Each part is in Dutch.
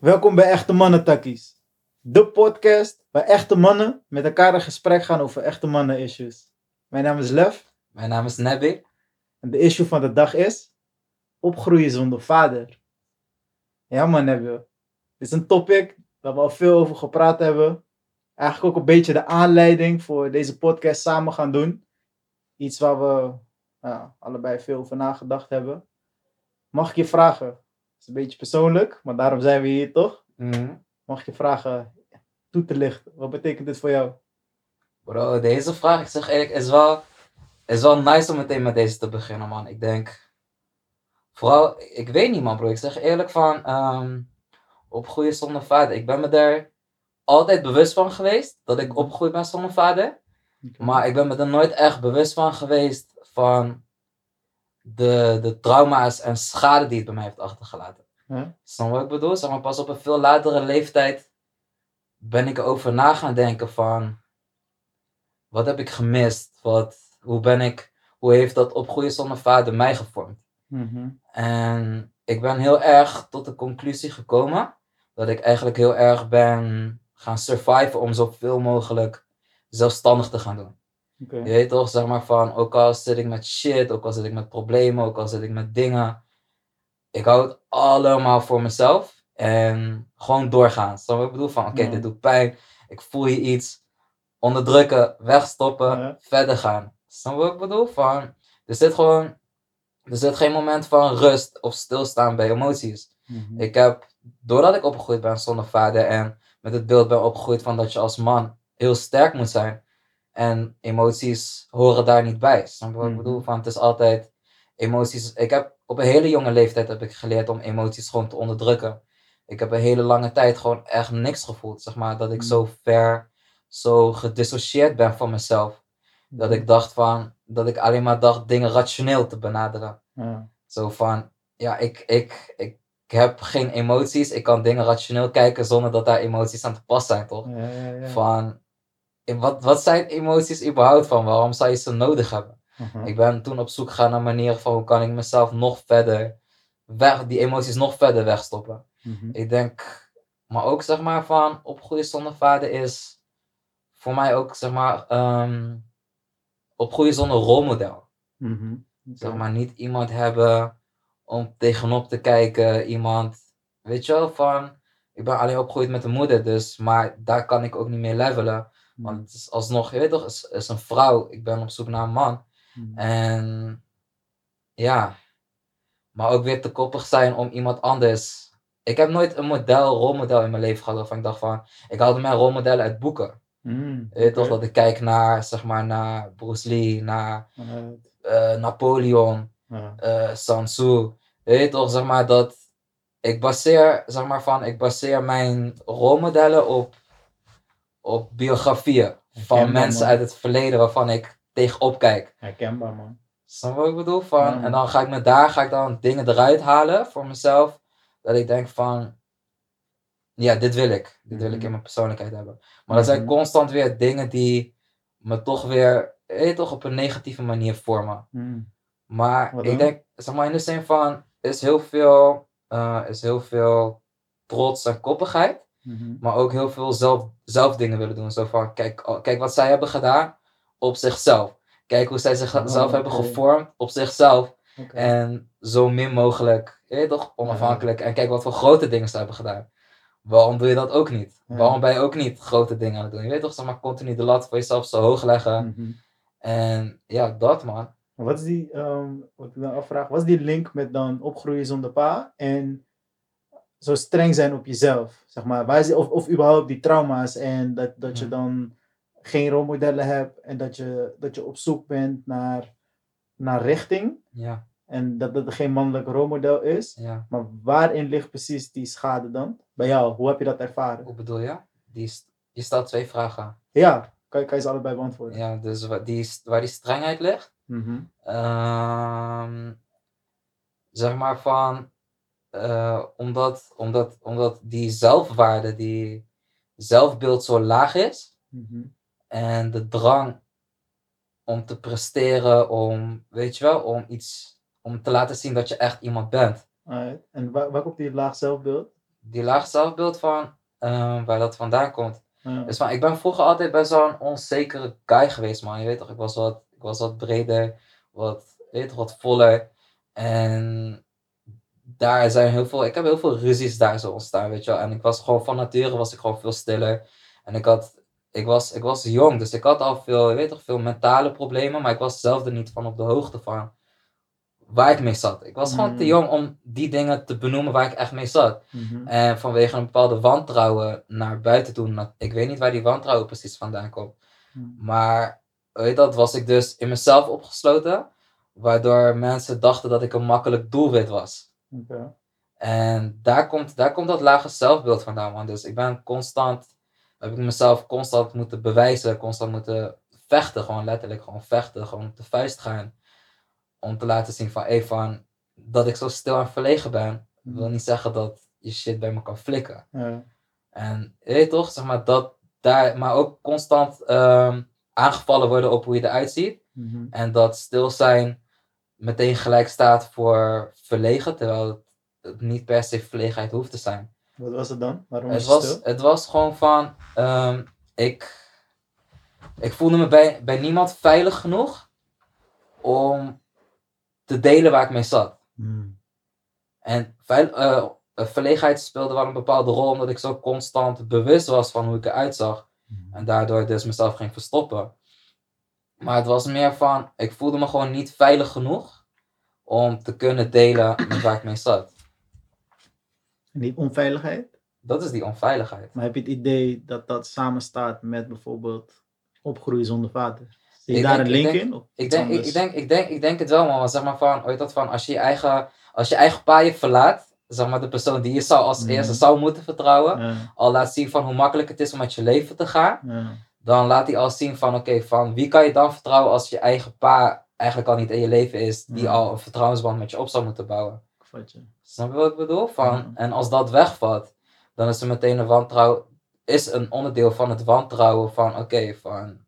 Welkom bij Echte Mannen Takkies. De podcast waar echte mannen met elkaar in gesprek gaan over echte mannen issues. Mijn naam is Lef Mijn naam is Nebby. en de issue van de dag is opgroeien zonder vader. Ja man Nebbe, dit is een topic waar we al veel over gepraat hebben. Eigenlijk ook een beetje de aanleiding voor deze podcast samen gaan doen. Iets waar we ja, allebei veel over nagedacht hebben. Mag ik je vragen? Het is een beetje persoonlijk, maar daarom zijn we hier toch? mag ik je vragen toe te lichten. Wat betekent dit voor jou? Bro, deze vraag, ik zeg eerlijk, is wel, is wel nice om meteen met deze te beginnen, man. Ik denk, vooral, ik weet niet, man, bro. Ik zeg eerlijk van, ehm opgroeien zonder vader. Ik ben me daar altijd bewust van geweest, dat ik opgegroeid ben zonder vader. Maar ik ben me er nooit echt bewust van geweest van de, de trauma's en schade die het bij mij heeft achtergelaten. Ja? Snap wat ik bedoel? Zeg maar, pas op een veel latere leeftijd ben ik erover na gaan denken van... Wat heb ik gemist? Wat, hoe ben ik... Hoe heeft dat opgroeien zonder vader mij gevormd? Mhm. En ik ben heel erg tot de conclusie gekomen dat ik eigenlijk heel erg ben gaan surviven om zoveel mogelijk zelfstandig te gaan doen. Oké. Je weet toch, zeg maar van, ook al zit ik met shit, ook al zit ik met problemen, ook al zit ik met dingen. Ik hou het allemaal voor mezelf en gewoon doorgaan. Snap ik bedoel? Van, oké, Ja. dit doet pijn, ik voel hier iets. Onderdrukken, wegstoppen, Ja. verder gaan. Snap wat ik bedoel? Van, er zit gewoon, er zit geen moment van rust of stilstaan bij emoties. Mhm. Ik heb, doordat ik opgegroeid ben zonder vader en met het beeld ben opgegroeid van dat je als man heel sterk moet zijn. En emoties horen daar niet bij. Snap je wat ik Mhm. bedoel? Van het is altijd emoties. Ik heb op een hele jonge leeftijd heb ik geleerd om emoties gewoon te onderdrukken. Ik heb een hele lange tijd gewoon echt niks gevoeld. Zeg maar dat ik Mhm. zo ver, zo gedissocieerd ben van mezelf. Dat ik dacht van, dat ik alleen maar dacht dingen rationeel te benaderen. Ja. Zo van, ja, ik, ik, ik heb geen emoties. Ik kan dingen rationeel kijken zonder dat daar emoties aan te pas zijn, toch? Ja, ja, ja. Van, wat, wat zijn emoties überhaupt van? Waarom zou je ze nodig hebben? Mhm. Ik ben toen op zoek gegaan naar manieren van hoe kan ik mezelf nog verder, weg, die emoties nog verder wegstoppen. Mhm. Ik denk, maar ook zeg maar van opgroeien zonder vader is voor mij ook zeg maar ehm, opgroeien zonder rolmodel. Mhm. Zeg maar niet iemand hebben om tegenop te kijken. Iemand, weet je wel, van ik ben alleen opgegroeid met een moeder, dus, maar daar kan ik ook niet meer levelen. Want het is alsnog, je weet toch, het is, is een vrouw. Ik ben op zoek naar een man. Mhm. En ja, maar ook weer te koppig zijn om iemand anders. Ik heb nooit een model, rolmodel in mijn leven gehad waarvan ik dacht van, ik haalde mijn rolmodellen uit boeken. Je weet toch, dat ik kijk naar, zeg maar, naar Bruce Lee, naar eh, Napoleon, Ja. eh Sansu. Weet toch, zeg maar dat ik baseer, zeg maar van, ik baseer mijn rolmodellen op, op biografieën van Herkenbaar, mensen man. uit het verleden waarvan ik tegenop kijk. Herkenbaar man. Snap wat ik bedoel? Van, Ja, en dan ga ik me daar, ga ik dan dingen eruit halen voor mezelf. Dat ik denk van, ja, dit wil ik. Dit wil ik Mhm. in mijn persoonlijkheid hebben. Maar dat zijn Mhm. constant weer dingen die me toch weer, je toch, op een negatieve manier vormen. Mhm. Maar Wat ik dan? denk, zeg maar in de zin van, is heel veel, eh, is heel veel trots en koppigheid. Mhm. Maar ook heel veel zelf, zelf dingen willen doen. Zo van, kijk, kijk wat zij hebben gedaan op zichzelf. Kijk hoe zij zichzelf Oh, hebben gevormd op zichzelf. En zo min mogelijk, je toch, onafhankelijk. En kijk wat voor grote dingen ze hebben gedaan. Waarom doe je dat ook niet? Ja. Waarom ben je ook niet grote dingen aan het doen? Je weet toch, zeg maar, continu de lat voor jezelf zo hoog leggen. Mhm. En ja, dat man. Wat is die, ehm, wat ik dan afvraag, wat is die link met dan opgroeien zonder pa en zo streng zijn op jezelf? Zeg maar, waar is of, of überhaupt die trauma's en dat, dat je Mhm. dan geen rolmodellen hebt en dat je, dat je op zoek bent naar, naar richting Ja, en dat dat er geen mannelijk rolmodel is. ja. Maar waarin ligt precies die schade dan? Bij jou, hoe heb je dat ervaren? Hoe bedoel je? Die, je stelt twee vragen. Ja, kan, je- kan je ze allebei beantwoorden? Ja, dus wa- die, is- waar die strengheid ligt. Mhm. Ehm, zeg maar van, eh, omdat, omdat, omdat die zelfwaarde, die zelfbeeld zo laag is. Mhm. En de drang om te presteren, om, weet je wel, om iets, om te laten zien dat je echt iemand bent. Alright. En waar, waar komt die laag zelfbeeld? die laag zelfbeeld van eh, waar dat vandaan komt. Ja. Dus van, ik ben vroeger altijd best wel een onzekere guy geweest, man. Je weet toch, ik was wat, ik was wat breder, wat, weet toch, wat voller. En daar zijn heel veel, ik heb heel veel ruzies daar zo ontstaan, weet je wel. En ik was gewoon, van nature was ik gewoon veel stiller. En ik had, ik was, ik was jong, dus ik had al veel, weet toch, veel mentale problemen. Maar ik was zelf er niet van op de hoogte van waar ik mee zat. Ik was gewoon te Mm. jong om die dingen te benoemen waar ik echt mee zat. Mhm. En vanwege een bepaalde wantrouwen naar buiten toe. Ik weet niet waar die wantrouwen precies vandaan komt. Mhm. Maar weet je dat, was ik dus in mezelf opgesloten. Waardoor mensen dachten dat ik een makkelijk doelwit was. En daar komt, daar komt dat lage zelfbeeld vandaan, man. Dus ik ben constant, heb ik mezelf constant moeten bewijzen, constant moeten vechten, gewoon letterlijk gewoon vechten, gewoon op de vuist gaan. Om te laten zien van, hey, van, dat ik zo stil en verlegen ben, wil niet zeggen dat je shit bij me kan flikken. Ja. En je weet toch, zeg maar, dat daar, maar ook constant ehm, aangevallen worden op hoe je eruit ziet. Mhm. En dat stil zijn meteen gelijk staat voor verlegen, terwijl het, niet per se verlegenheid hoeft te zijn. Wat was het dan? Waarom Het was stil? het was gewoon van, ehm, ik, ik voelde me bij, bij niemand veilig genoeg om te delen waar ik mee zat. Mhm. En veil, eh, verlegenheid speelde wel een bepaalde rol, omdat ik zo constant bewust was van hoe ik eruit zag. En daardoor dus mezelf ging verstoppen. Maar het was meer van, ik voelde me gewoon niet veilig genoeg om te kunnen delen met waar ik mee zat. En die onveiligheid? Dat is die onveiligheid. Maar heb je het idee dat dat samenstaat met bijvoorbeeld opgroeien zonder vader? Zie je Ik daar denk- een link denk- in? Of Ik denk, ik, denk, ik, denk, ik denk het wel, man. Want zeg maar van, weet dat van, als je je eigen, als je eigen pa je verlaat, zeg maar de persoon die je zou als Mhm. eerste zou moeten vertrouwen, Ja, al laat zien van hoe makkelijk het is om met je leven te gaan, ja. Dan laat hij al zien van, oké, van wie kan je dan vertrouwen als je eigen pa eigenlijk al niet in je leven is, die al een vertrouwensband met je op zou moeten bouwen. Snap je wat ik bedoel? Van. En als dat wegvalt, dan is er meteen een wantrouwen, is een onderdeel van het wantrouwen van, oké, van,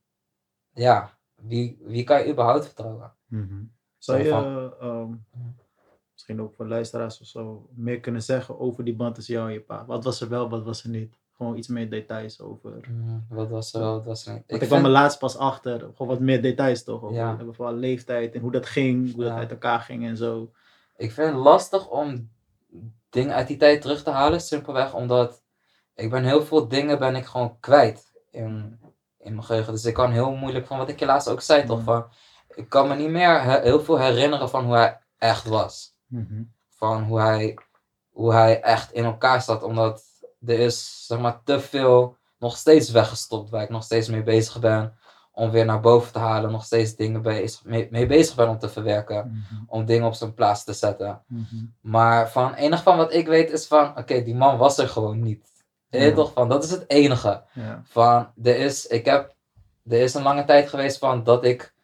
ja, wie, wie kan je überhaupt vertrouwen? Mhm. Zou Zo je, van- ehm, misschien ook voor luisteraars of zo, meer kunnen zeggen over die band tussen jou en je pa? Wat was er wel, wat was er niet? Gewoon iets meer details over. Mm, wat was er wel, wat was er? Want ik, Ik kwam er vind, laatst pas achter, gewoon wat meer details toch? Over Ja. bijvoorbeeld leeftijd en hoe dat ging, hoe dat uit elkaar ging en zo. ik vind het lastig om dingen uit die tijd terug te halen, simpelweg omdat ik ben heel veel dingen ben ik gewoon kwijt in, in mijn geheugen. Dus ik kan heel moeilijk, van wat ik je laatst ook zei toch, Ja. van, ik kan me niet meer he- heel veel herinneren van hoe hij echt was. van hoe hij, hoe hij echt in elkaar zat. Omdat er is zeg maar, te veel nog steeds weggestopt waar ik nog steeds mee bezig ben. Om weer naar boven te halen. Nog steeds dingen bezig, mee, mee bezig ben om te verwerken. Om dingen op zijn plaats te zetten. Maar van enig van wat ik weet is van, oké, die man was er gewoon niet. Ja. toch van, dat is het enige. Ja. Van, er is, ik heb, er is een lange tijd geweest van dat ik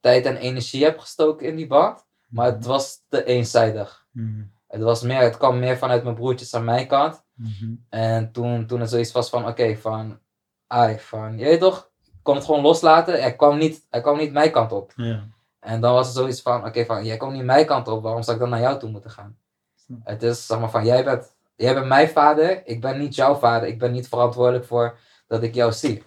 tijd en energie heb gestoken in die band. Maar het was te eenzijdig. Mhm. Het, was meer, het kwam meer vanuit mijn broertjes aan mijn kant. Mhm. En toen, toen het zoiets was van, oké, van, ai, van, je weet toch, ik kon het gewoon loslaten. Er kwam niet, er kwam niet mijn kant op. Ja. En dan was het zoiets van, oké, van, jij komt niet mijn kant op, waarom zou ik dan naar jou toe moeten gaan? Het is, zeg maar, van, jij bent, jij bent mijn vader, ik ben niet jouw vader, ik ben niet verantwoordelijk voor dat ik jou zie.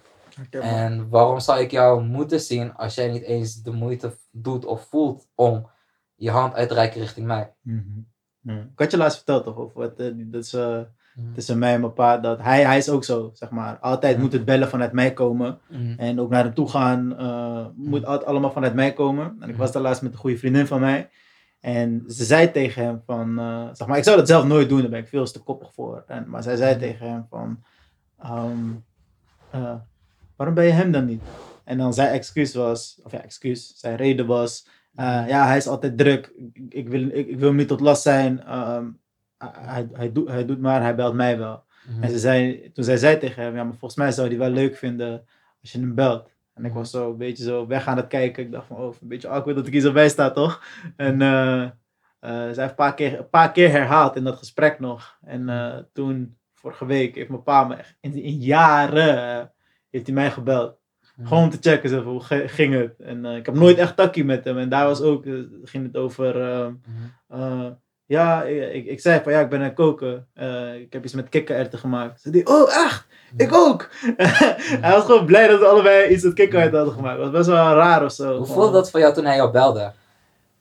En waarom zou ik jou moeten zien als jij niet eens de moeite doet of voelt om je hand uit te reiken richting mij? Mhm. Ik had je laatst verteld toch wat, eh, dat is, eh, tussen mij en mijn pa, dat hij, hij is ook zo, zeg maar. Altijd Ja. moet het bellen vanuit mij komen. Mhm. En ook naar hem toe gaan, eh, moet altijd allemaal vanuit mij komen. En ik was daar laatst met een goede vriendin van mij. En ze zei tegen hem van, eh, zeg maar, ik zou dat zelf nooit doen, daar ben ik veel te koppig voor. En, maar zij zei tegen hem van, ehm, eh, waarom ben je hem dan niet? En dan zijn excuus was, of ja, excuus, zijn reden was, eh, ja, hij is altijd druk, ik, ik wil, ik, ik wil hem niet tot last zijn, ehm, hij, hij, doet, hij doet maar, hij belt mij wel. Mhm. En ze zei, toen zij zei tegen hem, ja, maar volgens mij zou hij wel leuk vinden als je hem belt. En ik Mhm. was zo een beetje zo weg aan het kijken. Ik dacht van, oh, een beetje awkward dat ik hier zo bij sta, toch? En eh eh, zij heeft een paar, keer, een paar keer herhaald in dat gesprek nog. En toen, vorige week, heeft mijn pa me echt in, in jaren, heeft hij mij gebeld. Mhm. Gewoon om te checken, zo, hoe ging het. En eh, ik heb nooit echt takkie met hem. En daar was ook, eh, ging het over... eh, Mhm. eh, Ja, ik, ik, zei van ja, ik ben aan het koken. Ik heb iets met kikkererwten gemaakt. Zei die, oh echt? Ik ook! hij was gewoon blij dat we allebei iets met kikkererwten hadden gemaakt. Dat was best wel raar of zo. Hoe voelde dat voor jou toen hij jou belde?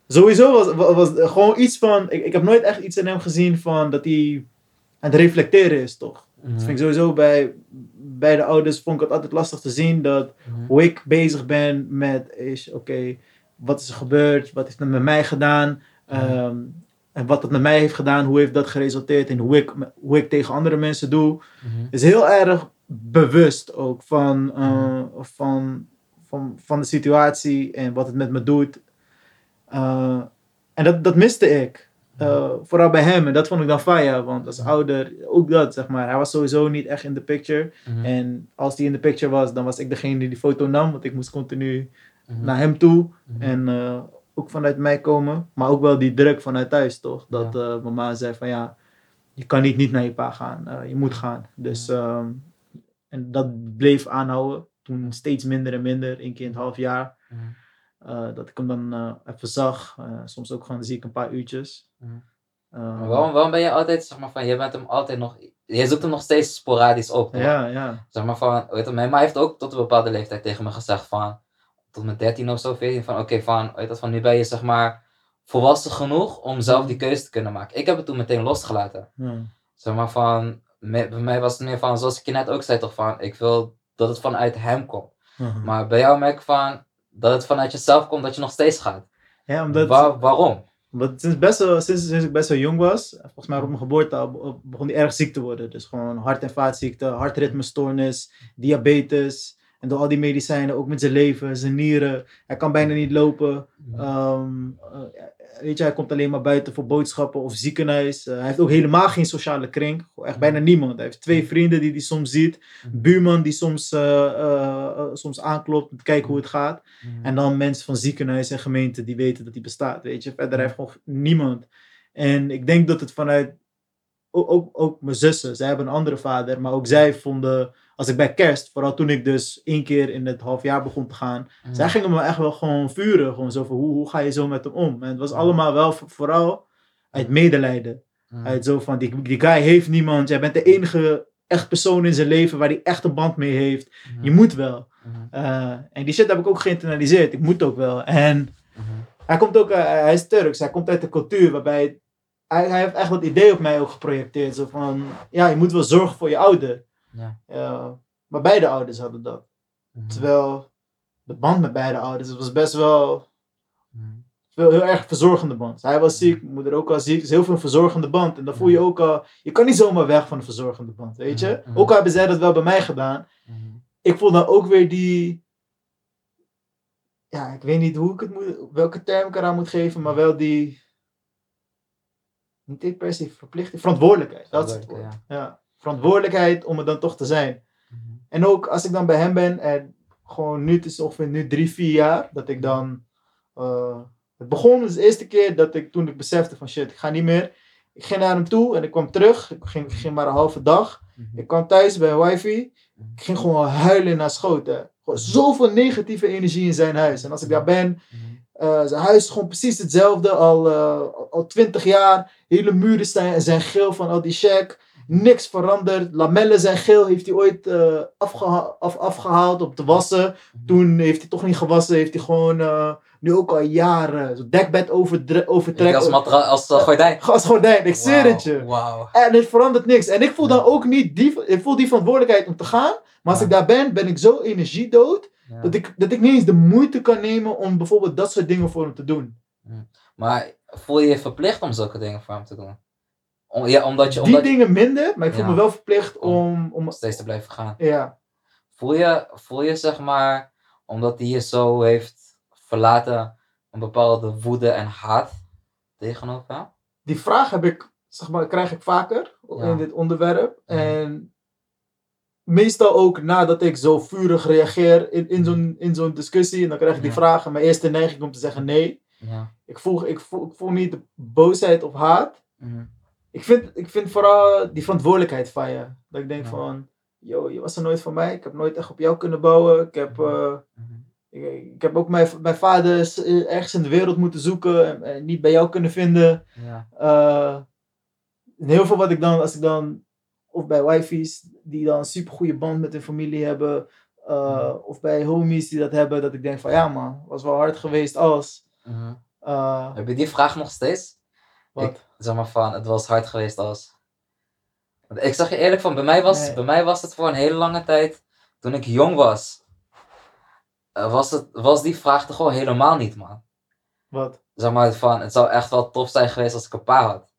Sowieso was, wa- was gewoon iets van. Ik, ik heb nooit echt iets in hem gezien van dat hij aan het reflecteren is, toch? Mhm. Dat vind ik sowieso bij, bij de ouders vond ik het altijd lastig te zien dat Mhm. hoe ik bezig ben met is, oké, wat is er gebeurd? Wat heeft het met mij gedaan? Ehm, en wat het met mij heeft gedaan, hoe heeft dat geresulteerd in hoe ik, hoe ik tegen andere mensen doe? Mhm. Is heel erg bewust ook van, eh, van, van, van de situatie en wat het met me doet. Eh, en dat, dat miste ik. Eh, vooral bij hem. En dat vond ik dan fire. Want als ouder, ook dat zeg maar. Hij was sowieso niet echt in de picture. Mhm. En als hij in de picture was, dan was ik degene die die foto nam. Want ik moest continu Mhm. naar hem toe. Mhm. En eh, ook vanuit mij komen. Maar ook wel die druk vanuit thuis, toch? Dat eh, mama zei van ja, je kan niet niet naar je pa gaan. Je moet gaan. Dus, ehm, en dat bleef aanhouden. Toen steeds minder en minder. Eén keer in het half jaar. Mhm. Eh, dat ik hem dan eh, even zag. Eh, soms ook gewoon zie ik een paar uurtjes. Mhm. Eh, Maar waarom, waarom ben je altijd, zeg maar van, je bent hem altijd nog, je zoekt hem nog steeds sporadisch op. Ja, ja. Zeg maar van, weet je, mijn ma heeft ook tot een bepaalde leeftijd tegen me gezegd van, tot mijn 13 of zo, 14, van oké, van, weet je, van nu ben je zeg maar volwassen genoeg om zelf die keuze te kunnen maken. Ik heb het toen meteen losgelaten. Zeg maar van, me- bij mij was het meer van, zoals ik je net ook zei toch van, ik wil dat het vanuit hem komt. Mhm. Maar bij jou merk ik van, dat het vanuit jezelf komt, dat je nog steeds gaat. ja omdat, Waar- waarom? omdat sinds, best wel, sinds, sinds ik best wel jong was, volgens mij op mijn geboorte begon hij erg ziek te worden. Dus gewoon hart- en vaatziekte, hartritmestoornis, diabetes. En door al die medicijnen, ook met zijn leven, zijn nieren. Hij kan bijna niet lopen. Ehm, eh, weet je, hij komt alleen maar buiten voor boodschappen of ziekenhuis. Eh, hij heeft ook helemaal geen sociale kring. Echt bijna niemand. Hij heeft twee vrienden die hij soms ziet. Een buurman die soms, eh, eh, soms aanklopt om te kijken hoe het gaat. En dan mensen van ziekenhuis en gemeente die weten dat hij bestaat. Weet je, verder heeft gewoon niemand. En ik denk dat het vanuit. Ook, ook, ook mijn zussen, zij hebben een andere vader. Maar ook zij vonden. Als ik bij kerst, vooral toen ik dus één keer in het half jaar begon te gaan. Mhm. Zij gingen me echt wel gewoon vuren. Gewoon zo van hoe, hoe ga je zo met hem om? En het was allemaal wel vooral uit medelijden. Mhm. Uit zo van die, die guy heeft niemand. Jij bent de enige echt persoon in zijn leven waar hij echt een band mee heeft. Je moet wel. Eh, en die shit heb ik ook geïnternaliseerd. Ik moet ook wel. En Mhm. hij komt ook, eh, hij is Turks. Hij komt uit een cultuur waarbij hij, hij heeft echt dat idee op mij ook geprojecteerd. Zo van, ja, je moet wel zorgen voor je ouder. Ja. Ja, maar beide ouders hadden dat. Mhm. Terwijl de band met beide ouders het was best wel Mhm. veel, heel erg verzorgende band. Hij was ziek, mijn moeder ook al ziek. Is heel veel een verzorgende band. En dan voel je ook al, je kan niet zomaar weg van een verzorgende band, weet je. Mhm. Ook al hebben zij dat wel bij mij gedaan. Mhm. Ik voel dan ook weer die, ja, ik weet niet hoe ik het moet, welke term ik eraan moet geven, maar wel die, niet per se verplichting, verantwoordelijkheid. Dat is het woord. Ja. Verantwoordelijkheid om het dan toch te zijn. Mhm. En ook als ik dan bij hem ben en gewoon nu, het is ongeveer nu drie, vier jaar, dat ik dan, eh, het begon dus de eerste keer dat ik, toen ik besefte van shit, ik ga niet meer. Ik ging naar hem toe en ik kwam terug. Ik ging, ik ging maar een halve dag. Mhm. Ik kwam thuis bij wifi. Ik ging gewoon huilen naar schoten. Gewoon zoveel negatieve energie in zijn huis. En als ik daar ben, Mhm. eh, zijn huis is gewoon precies hetzelfde. Al, eh, al 20 jaar. Hele muren zijn, zijn geel van al die check. Niks veranderd. Lamellen zijn geel. Heeft hij ooit eh, afgeha- af, afgehaald om te wassen. Toen heeft hij toch niet gewassen. Heeft hij gewoon eh, nu ook al jaren zo'n dekbed overtrekken. als, als uh, gordijn. Als gordijn. Ik zweer het je. Wauw. En het verandert niks. En ik voel dan ook niet die, ik voel die verantwoordelijkheid om te gaan. Maar als Ja. ik daar ben, ben ik zo energiedood. Ja. Dat, ik, dat ik niet eens de moeite kan nemen om bijvoorbeeld dat soort dingen voor hem te doen. Maar voel je je verplicht om zulke dingen voor hem te doen? Om, ja, omdat je, Die omdat je dingen minder, maar ik voel Ja. me wel verplicht om. om steeds te blijven gaan. ja. Voel je, voel je zeg maar, omdat hij je zo heeft verlaten, een bepaalde woede en haat tegenover hem? Die vraag heb ik, zeg maar, krijg ik vaker Ja. in dit onderwerp. Mhm. En meestal ook nadat ik zo vurig reageer in, in zo'n in zo'n discussie. En dan krijg ik die vraag. En mijn eerste neiging om te zeggen nee. Ja. Ik voel, ik voel, ik voel niet de boosheid of haat. Mhm. Ik vind, ik vind vooral die verantwoordelijkheid van je. Dat ik denk Ja. van, yo, je was er nooit voor mij. Ik heb nooit echt op jou kunnen bouwen. Ik heb, eh, Mhm. Ik, ik heb ook mijn, mijn vader eh, ergens in de wereld moeten zoeken en, en niet bij jou kunnen vinden. Ja. Eh, en heel veel wat ik dan, als ik dan, of bij wifey's die dan een super goede band met hun familie hebben, eh, of bij homies die dat hebben, dat ik denk van ja man, was wel hard geweest als. Mhm. Heb je die vraag nog steeds? Wat? Ik, zeg maar van, het was hard geweest als. Want ik zeg je eerlijk van, bij mij, was, Nee. bij mij was het voor een hele lange tijd, toen ik jong was, eh, was, het, was die vraag er gewoon helemaal niet, man. wat? Zeg maar van, het zou echt wel tof zijn geweest als ik een pa had.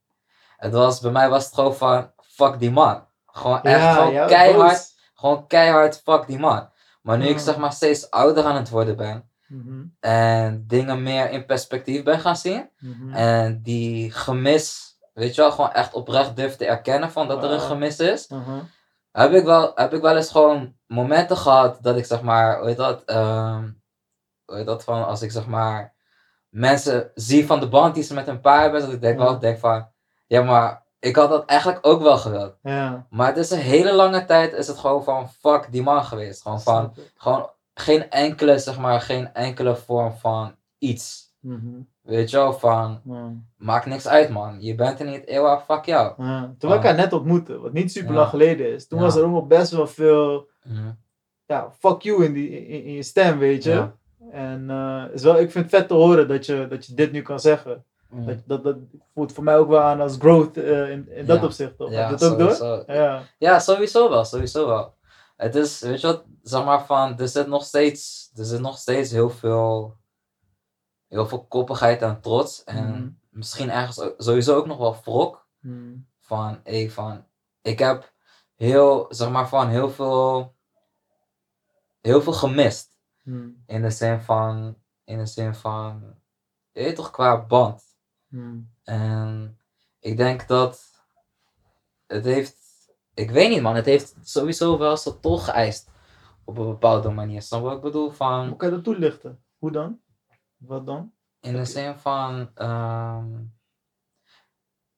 Het was, bij mij was het gewoon van, fuck die man. Gewoon echt, gewoon keihard, boos. gewoon keihard, fuck die man. Maar nu ik zeg maar steeds ouder aan het worden ben, Mhm, en dingen meer in perspectief ben gaan zien, mhm. en die gemis, weet je wel, gewoon echt oprecht durf te erkennen van dat er een gemis is. Mhm. Heb ik, wel, heb ik wel eens gewoon momenten gehad dat ik zeg maar, hoe heet dat, ehm, hoe heet dat van, als ik zeg maar mensen zie van de band die ze met hun pa hebben, dat ik denk wel, denk van, ja maar ik had dat eigenlijk ook wel gewild. Ja. Maar het is een hele lange tijd is het gewoon van fuck die man geweest. Gewoon van, gewoon geen enkele, zeg maar, geen enkele vorm van iets. Mhm, Weet je wel, van, maakt niks uit man. Je bent er niet, eeuwig, fuck jou. Ja. Toen we elkaar net ontmoetten, wat niet super Ja. lang geleden is, toen Ja. was er ook nog best wel veel Mhm. ja, fuck you in, die, in, in je stem, weet je. En eh, is wel, ik vind het vet te horen dat je, dat je dit nu kan zeggen. Mhm. Dat, dat, dat voelt voor mij ook wel aan als growth eh, in, in dat opzicht, toch? Ja, het ook door? Ja. Ja, sowieso wel, sowieso wel. Het is, weet je wat, zeg maar van, er zit nog steeds, er zit nog steeds heel veel, heel veel koppigheid en trots. En Mhm. misschien ergens ook- sowieso ook nog wel wrok. Hmm. Van, hey, van, ik heb heel, zeg maar van, heel veel, heel veel gemist. Hmm. In de zin van, in de zin van, je weet toch, qua band. Hmm. En ik denk dat het heeft, ik weet niet man, het heeft sowieso wel zijn tol geëist op een bepaalde manier. Snap wat ik bedoel? Hoe Van, kan je dat toelichten? Hoe dan? Wat dan? in de zin van, ehm,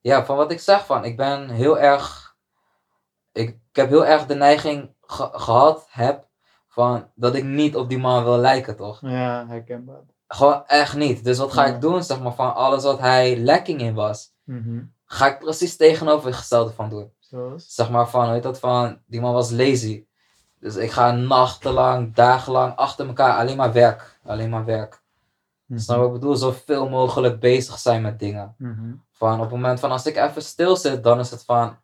ja, van wat ik zeg van, ik ben heel erg, ik, ik heb heel erg de neiging ge- gehad, heb, van dat ik niet op die man wil lijken, toch? Ja, herkenbaar. Gewoon echt niet. Dus wat ga Ja. ik doen, zeg maar, van alles wat hij lekking in was, Mhm. ga ik precies tegenovergestelde van doen. Zoals? zeg maar van, weet dat van, die man was lazy. Dus ik ga nachtenlang, dagenlang achter elkaar alleen maar werk. Alleen maar werk. Mhm. Snap wat ik bedoel? Zoveel mogelijk bezig zijn met dingen. Mhm. Van op het moment van als ik even stil zit, dan is het van,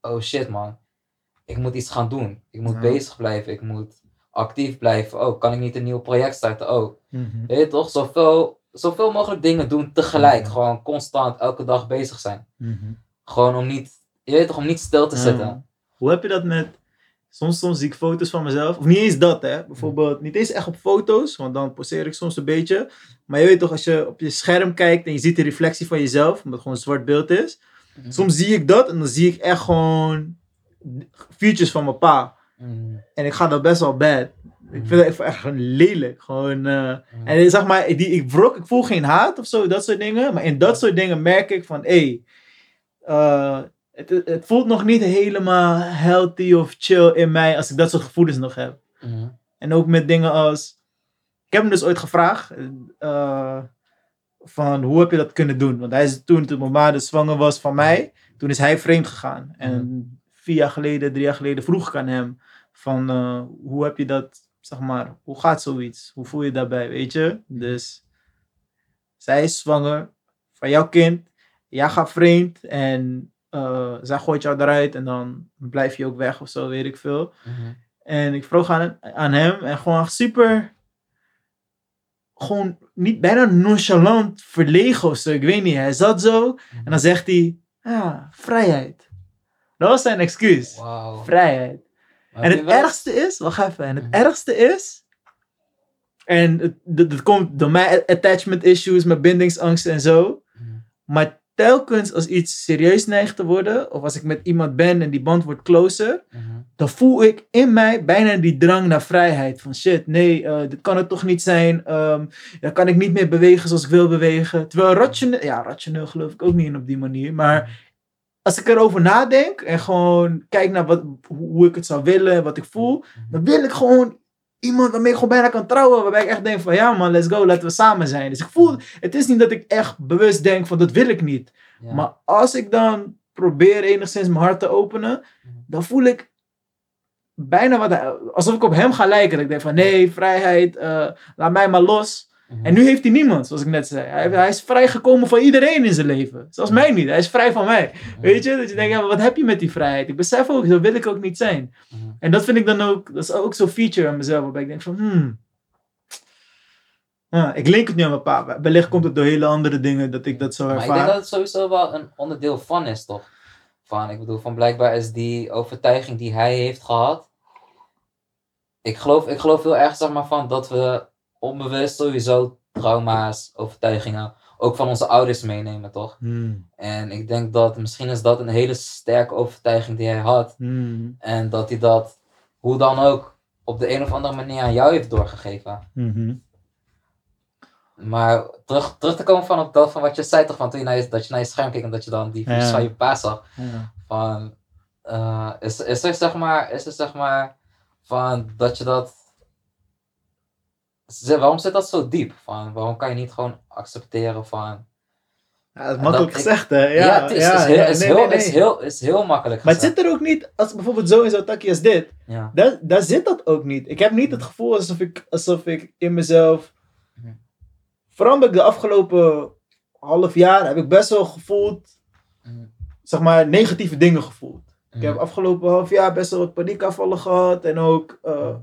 oh shit man. Ik moet iets gaan doen. Ik moet Ja. bezig blijven. Ik moet actief blijven. Oh, kan ik niet een nieuw project starten? Oh, Mhm. weet je toch? Zoveel, zoveel mogelijk dingen doen tegelijk. Gewoon constant elke dag bezig zijn. Mhm. Gewoon om niet, je weet toch, om niet stil te zitten. Ja. Hoe heb je dat met... Soms, soms zie ik foto's van mezelf. Of niet eens dat, hè. Bijvoorbeeld, niet eens echt op foto's. Want dan poseer ik soms een beetje. Maar je weet toch, als je op je scherm kijkt en je ziet de reflectie van jezelf. Omdat het gewoon een zwart beeld is. Mhm. Soms zie ik dat en dan zie ik echt gewoon features van mijn pa. Mhm. En ik ga dat best wel bad. Ik vind het echt gewoon lelijk. Gewoon, eh, Mhm. en zeg maar, die, ik, wrok, ik voel geen haat of zo, dat soort dingen. Maar in dat soort dingen merk ik van, hé, hey, het, het- het voelt nog niet helemaal healthy of chill in mij als ik dat soort gevoelens nog heb. En ook met dingen als, ik heb hem dus ooit gevraagd, eh, van hoe heb je dat kunnen doen? Want hij is toen, toen mijn ma dus zwanger was van mij, toen is hij vreemd gegaan. En vier jaar geleden, drie jaar geleden vroeg ik aan hem van eh, hoe heb je dat, zeg maar, hoe gaat zoiets? Hoe voel je je daarbij, weet je? Dus zij is zwanger van jouw kind, jij gaat vreemd en eh, zij gooit jou eruit en dan blijf je ook weg of zo, weet ik veel. Mhm. En ik vroeg aan, aan hem en gewoon super, gewoon niet bijna nonchalant verlegen of zo, ik weet niet. Hij zat zo en dan zegt hij, ja, vrijheid. Dat was zijn excuus. Wauw. Vrijheid. Maar En het wel- ergste is, wacht even, en het Mhm. ergste is, en dat, komt door mijn attachment issues, mijn bindingsangst en zo, Mhm. maar telkens als iets serieus neigt te worden, of als ik met iemand ben en die band wordt closer, Mhm. dan voel ik in mij bijna die drang naar vrijheid. Van shit, nee, eh, dit kan het toch niet zijn. Ehm, dan kan ik niet meer bewegen zoals ik wil bewegen. Terwijl rationeel, ja, rationeel geloof ik ook niet in op die manier. Maar als ik erover nadenk en gewoon kijk naar wat, hoe ik het zou willen en wat ik voel, dan wil ik gewoon iemand waarmee ik gewoon bijna kan trouwen. Waarbij ik echt denk van, ja man, let's go, laten we samen zijn. Dus ik voel, het is niet dat ik echt bewust denk van, dat wil ik niet. Ja. Maar als ik dan probeer enigszins mijn hart te openen, Mhm. dan voel ik bijna wat, alsof ik op hem ga lijken. Dat ik denk van, nee, vrijheid, eh, laat mij maar los. Mhm. En nu heeft hij niemand, zoals ik net zei. Hij, hij is vrijgekomen van iedereen in zijn leven. Zelfs mij niet. Hij is vrij van mij. Weet je? Dat je denkt, ja, wat heb je met die vrijheid? Ik besef ook, zo wil ik ook niet zijn. En dat vind ik dan ook, dat is ook zo'n feature aan mezelf. Waarbij ik denk van, hmm. Ja, ik link het nu aan mijn pa. Wellicht komt het door hele andere dingen dat ik dat zo Maar ik denk ervaar. dat het sowieso wel een onderdeel van is, toch? Van, ik bedoel, van blijkbaar is die overtuiging die hij heeft gehad. Ik geloof, ik geloof heel erg, zeg maar, van dat we onbewust sowieso trauma's, overtuigingen, ook van onze ouders meenemen, toch? Hmm, En ik denk dat misschien is dat een hele sterke overtuiging die hij had. hmm, En dat hij dat, hoe dan ook, op de een of andere manier aan jou heeft doorgegeven. mhm. Maar terug, terug te komen van op dat van wat je zei toch, van toen je naar je, dat je naar je scherm keek en dat je dan die Ja. van je pa zag. Ja. Van, eh, is, is er zeg maar, is er zeg maar, van dat je dat, Waarom zit dat zo diep? Van, waarom kan je niet gewoon accepteren van, Ja, dat is makkelijk dat gezegd, hè? Ja, ja, het is, ja, is, heel, ja, is, heel, nee, nee. is, heel, is heel makkelijk Maar het zit er ook niet, als bijvoorbeeld zo in zo'n takje als dit, Ja. daar, daar zit dat ook niet. Ik heb niet het gevoel alsof ik, alsof ik in mezelf, Mhm. vooral ik de afgelopen half jaar, heb ik best wel gevoeld, Mhm. zeg maar, negatieve dingen gevoeld. Ik Mhm. heb afgelopen half jaar best wel wat paniekaanvallen gehad en ook Mhm.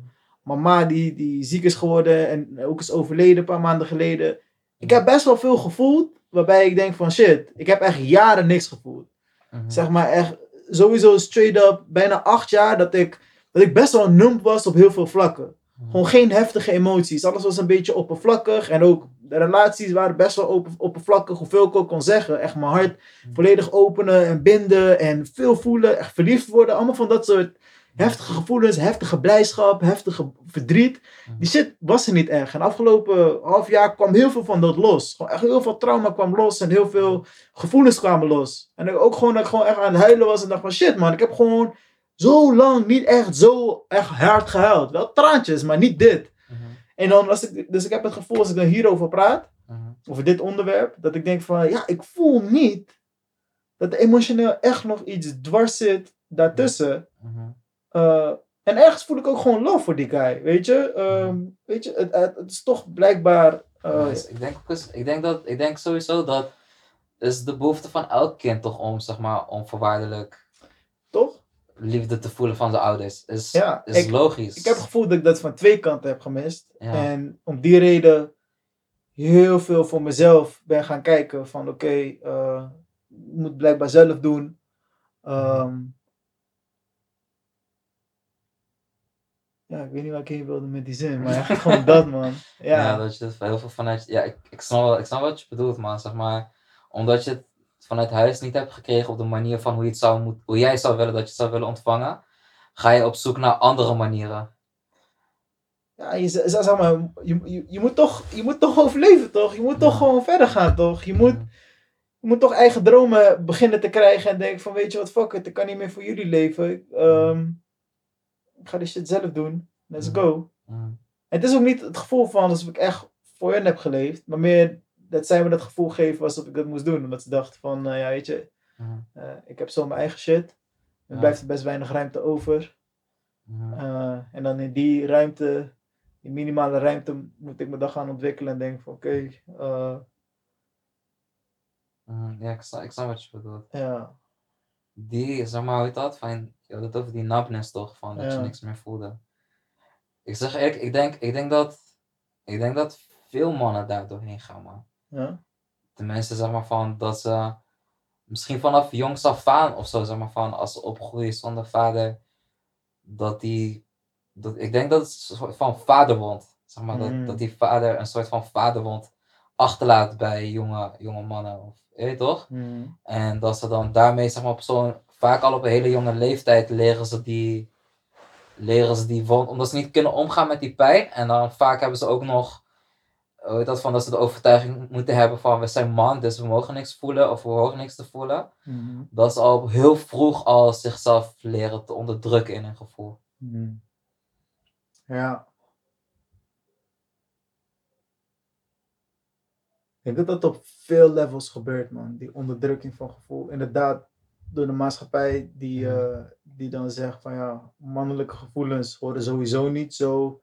Mama die, die ziek is geworden en ook is overleden een paar maanden geleden. Ik heb best wel veel gevoeld, waarbij ik denk van shit, ik heb echt jaren niks gevoeld Mhm. zeg maar echt sowieso straight up bijna acht jaar dat ik, dat ik best wel numb was op heel veel vlakken. Mhm. Gewoon geen heftige emoties. Alles was een beetje oppervlakkig. En ook de relaties waren best wel open, oppervlakkig. Hoeveel ik ook kon zeggen. Echt mijn hart volledig openen en binden. En veel voelen. Echt verliefd worden. Allemaal van dat soort heftige gevoelens. Heftige blijdschap. Heftige verdriet. Die shit was er niet echt. En afgelopen half jaar kwam heel veel van dat los. Gewoon echt heel veel trauma kwam los. En heel veel gevoelens kwamen los. En ook gewoon dat ik gewoon echt aan het huilen was. En dacht van shit man. Ik heb gewoon zo lang niet echt zo echt hard gehuild. Wel traantjes, maar niet dit. Mhm. En dan als ik, dus ik heb het gevoel als ik dan hierover praat, Mhm. over dit onderwerp, dat ik denk van ja, ik voel niet dat er emotioneel echt nog iets dwars zit daartussen. Mhm. Eh, en ergens voel ik ook gewoon love voor die guy, weet je. Ehm, weet je, het, het, het is toch blijkbaar... eh, Dus ik, denk, ook eens- ik, denk dat, ik denk sowieso dat is de behoefte van elk kind toch om, zeg maar, onvoorwaardelijk toch? liefde te voelen van zijn ouders. Is, Ja, is ik- logisch. Ik heb het gevoel dat ik dat van twee kanten heb gemist. Ja. En om die reden heel veel voor mezelf ben gaan kijken van oké, eh, ik moet blijkbaar zelf doen. Ehm, ja, ik weet niet waar ik heen wilde met die zin, maar gewoon dat man. Ja, Ja, dat je het heel veel vanuit. Ja, ik, ik, snap wel, ik snap wat je bedoelt, man. Zeg maar, omdat je het vanuit huis niet hebt gekregen op de manier van hoe, je het zou moet, hoe jij zou willen dat je het zou willen ontvangen, ga je op zoek naar andere manieren. ja je, zeg maar, je, je, je, moet toch, je moet toch overleven toch? Je moet toch gewoon verder gaan toch? Je moet, je moet toch eigen dromen beginnen te krijgen en denken van weet je wat, fuck it, ik kan niet meer voor jullie leven. Ehm, ik ga dit shit zelf doen. Let's Mhm. go. Mhm. En het is ook niet het gevoel van alsof ik echt voor hen heb geleefd, maar meer dat zij me dat gevoel geven alsof ik dat moest doen. Omdat ze dachten van, eh, ja weet je, Mhm. eh, ik heb zo mijn eigen shit. Er Ja. blijft er best weinig ruimte over. Eh, en dan in die ruimte, die minimale ruimte, moet ik me dan gaan ontwikkelen en denken van oké, eh. Ja, ik snap, ik snap wat je bedoelt. ja. Die, zeg maar, hoe heet dat? Van, je had het over die numbness toch? Van dat je Ja. niks meer voelde. Ik zeg eerlijk, ik denk, ik denk dat, ik denk dat veel mannen daar doorheen gaan, man. Ja. Tenminste, zeg maar van dat ze misschien vanaf jongs af aan of zo, zeg maar van als ze opgroeien zonder vader, dat die, dat, ik denk dat het een soort van vaderwond, zeg maar, Mm. dat, dat die vader een soort van vaderwond achterlaat bij jonge, jonge mannen, of, je weet toch? Mhm. En dat ze dan daarmee, zeg maar, op zo'n, vaak al op een hele jonge leeftijd leren ze die, leren ze die wond, omdat ze niet kunnen omgaan met die pijn. En dan vaak hebben ze ook nog dat, van dat ze de overtuiging moeten hebben van we zijn man, dus we mogen niks voelen of we horen niks te voelen. Mhm. Dat ze al heel vroeg al zichzelf leren te onderdrukken in een gevoel. Mhm. Ja. Ik denk dat dat op veel levels gebeurt, man. Die onderdrukking van gevoel. Inderdaad, door de maatschappij die, Mhm. eh, die dan zegt van ja, mannelijke gevoelens horen sowieso niet zo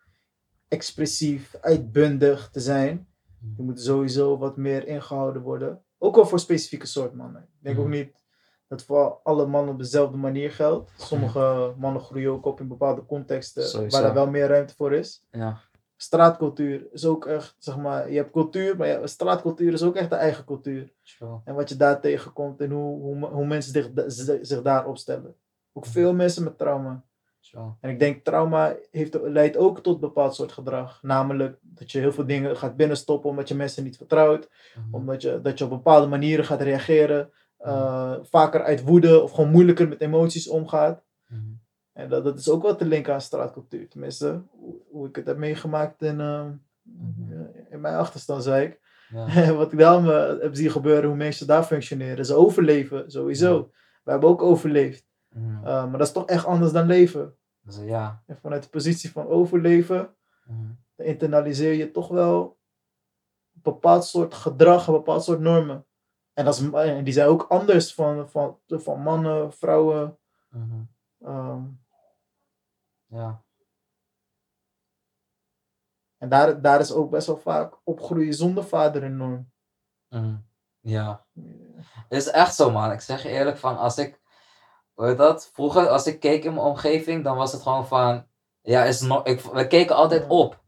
expressief, uitbundig te zijn. Die moeten sowieso wat meer ingehouden worden. Ook al voor specifieke soort mannen. Ik denk ook Mhm. niet dat voor alle mannen op dezelfde manier geldt. Sommige mannen groeien ook op in bepaalde contexten Sowieso. waar er wel meer ruimte voor is. Ja. Straatcultuur is ook echt, zeg maar, je hebt cultuur, maar ja, straatcultuur is ook echt de eigen cultuur. En wat je daar tegenkomt en hoe, hoe, hoe mensen zich, zich daar opstellen. Ook veel mensen met trauma. En ik denk trauma heeft, leidt ook tot bepaald soort gedrag. Namelijk dat je heel veel dingen gaat binnenstoppen omdat je mensen niet vertrouwt. Mhm. Omdat je, dat je op bepaalde manieren gaat reageren. eh, vaker uit woede of gewoon moeilijker met emoties omgaat. En dat, dat is ook wel te linken aan straatcultuur. Tenminste, hoe, hoe ik het heb meegemaakt in, eh, Mhm. in mijn achterstandswijk. Ja. Wat ik daar me heb zien gebeuren, hoe mensen daar functioneren. Ze overleven, sowieso. We hebben ook overleefd. Eh, maar dat is toch echt anders dan leven. Dus ja. En vanuit de positie van overleven, Mhm. dan internaliseer je toch wel een bepaald soort gedrag, een bepaald soort normen. En, dat is, en die zijn ook anders van, van, van mannen, vrouwen. Mhm. Ja. en daar, daar is ook best wel vaak opgroeien zonder vader een norm. Mhm. Ja. Het is echt zo, man. Ik zeg je eerlijk van, als ik, hoe heet dat? Vroeger, als ik keek in mijn omgeving, dan was het gewoon van, ja, is no ik, we keken altijd op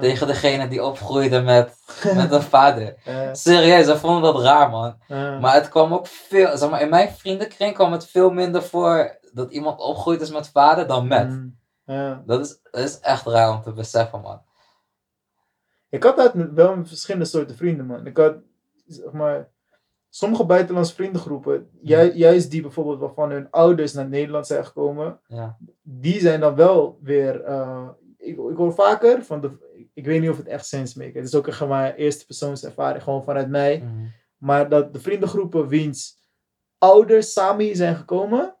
tegen degene die opgroeide met, met een vader. Serieus, we vonden dat raar, man. Maar het kwam ook veel, zeg maar, in mijn vriendenkring kwam het veel minder voor dat iemand opgroeid is met vader dan met. mm, ja. Dat is, dat is echt raar om te beseffen, man. Ik had dat wel met verschillende soorten vrienden, man. Ik had, zeg maar, sommige buitenlandse vriendengroepen, ju- juist die bijvoorbeeld waarvan hun ouders naar Nederland zijn gekomen, Ja. die zijn dan wel weer. eh, ik, ik hoor vaker van de. Ik weet niet of het echt sens maakt. Het is ook echt maar eerste persoonservaring, gewoon vanuit mij. Mhm. Maar dat de vriendengroepen wiens ouders samen hier zijn gekomen.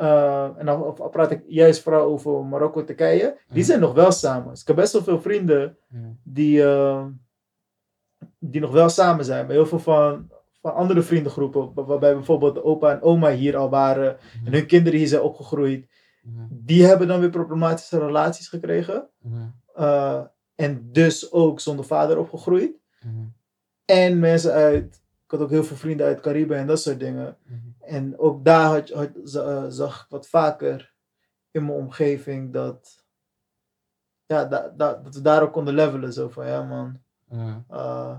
Eh, en dan praat ik juist vooral over Marokko, Turkije. Die Mhm. zijn nog wel samen. Dus ik heb best wel veel vrienden Mhm. die, eh, die nog wel samen zijn. Maar heel veel van, van andere vriendengroepen, waar- waarbij bijvoorbeeld de opa en oma hier al waren. En hun kinderen hier zijn opgegroeid. Mhm. Die hebben dan weer problematische relaties gekregen. Mhm. eh, en dus ook zonder vader opgegroeid. Mhm. En mensen uit, ik had ook heel veel vrienden uit Caribe en dat soort dingen. En ook daar had, eh, zag ik wat vaker in mijn omgeving dat, ja, da, da- dat we daar ook konden levelen. Zo van, ja man, Mhm. uh,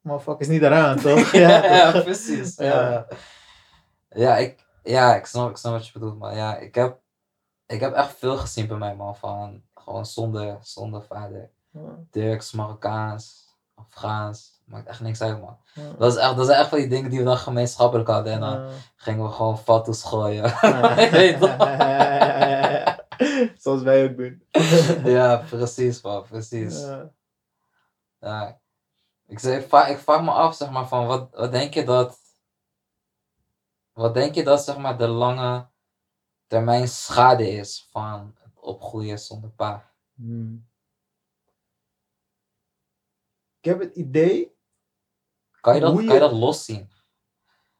motherfucker is niet eraan, toch? ja, ja, precies. Ja. Ja, ja, ik, ja ik, snap, ik snap wat je bedoelt, maar ja, ik heb, ik heb echt veel gezien bij mij, man, van gewoon zonder, zonder vader. Ja, Turks, Marokkaans, Afghaans, maakt echt niks uit, man. ja. Dat, is echt, dat zijn echt van die dingen die we dan gemeenschappelijk hadden en dan gingen we gewoon fatsoes gooien. Weet? Zoals wij ook doen. ja, precies, man, precies. Ja. Ja. Ik, zeg, ik, vraag, ik vraag me af, zeg maar, van wat, wat denk je dat. Wat denk je dat, zeg maar, de lange termijn schade is van het opgroeien zonder pa? Hmm. Ik heb het idee, Kan je dat, Hoe je- kan je dat loszien?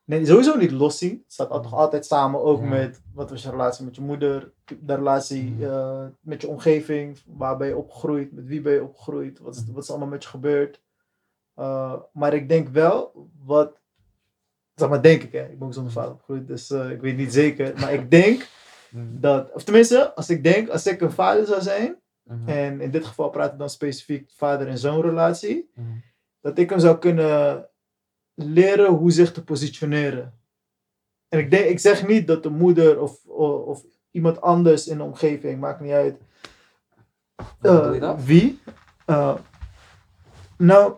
nee, sowieso niet loszien. Het staat al- toch altijd samen ook Ja. met wat was je relatie met je moeder, de relatie Mhm. eh, met je omgeving, waar ben je opgegroeid, met wie ben je opgegroeid, wat is, Mhm. wat is allemaal met je gebeurd. Eh, maar ik denk wel, wat, zeg maar denk ik hè, ik ben ook zonder vader opgegroeid, dus eh, ik weet niet zeker, maar ik denk dat, of tenminste, als ik denk, als ik een vader zou zijn, Mhm. en in dit geval praten we dan specifiek vader- en zoonrelatie, Mhm. dat ik hem zou kunnen leren hoe zich te positioneren. En ik, denk, ik zeg niet dat de moeder of, of, of iemand anders in de omgeving, maakt niet uit eh, wie, eh, nou,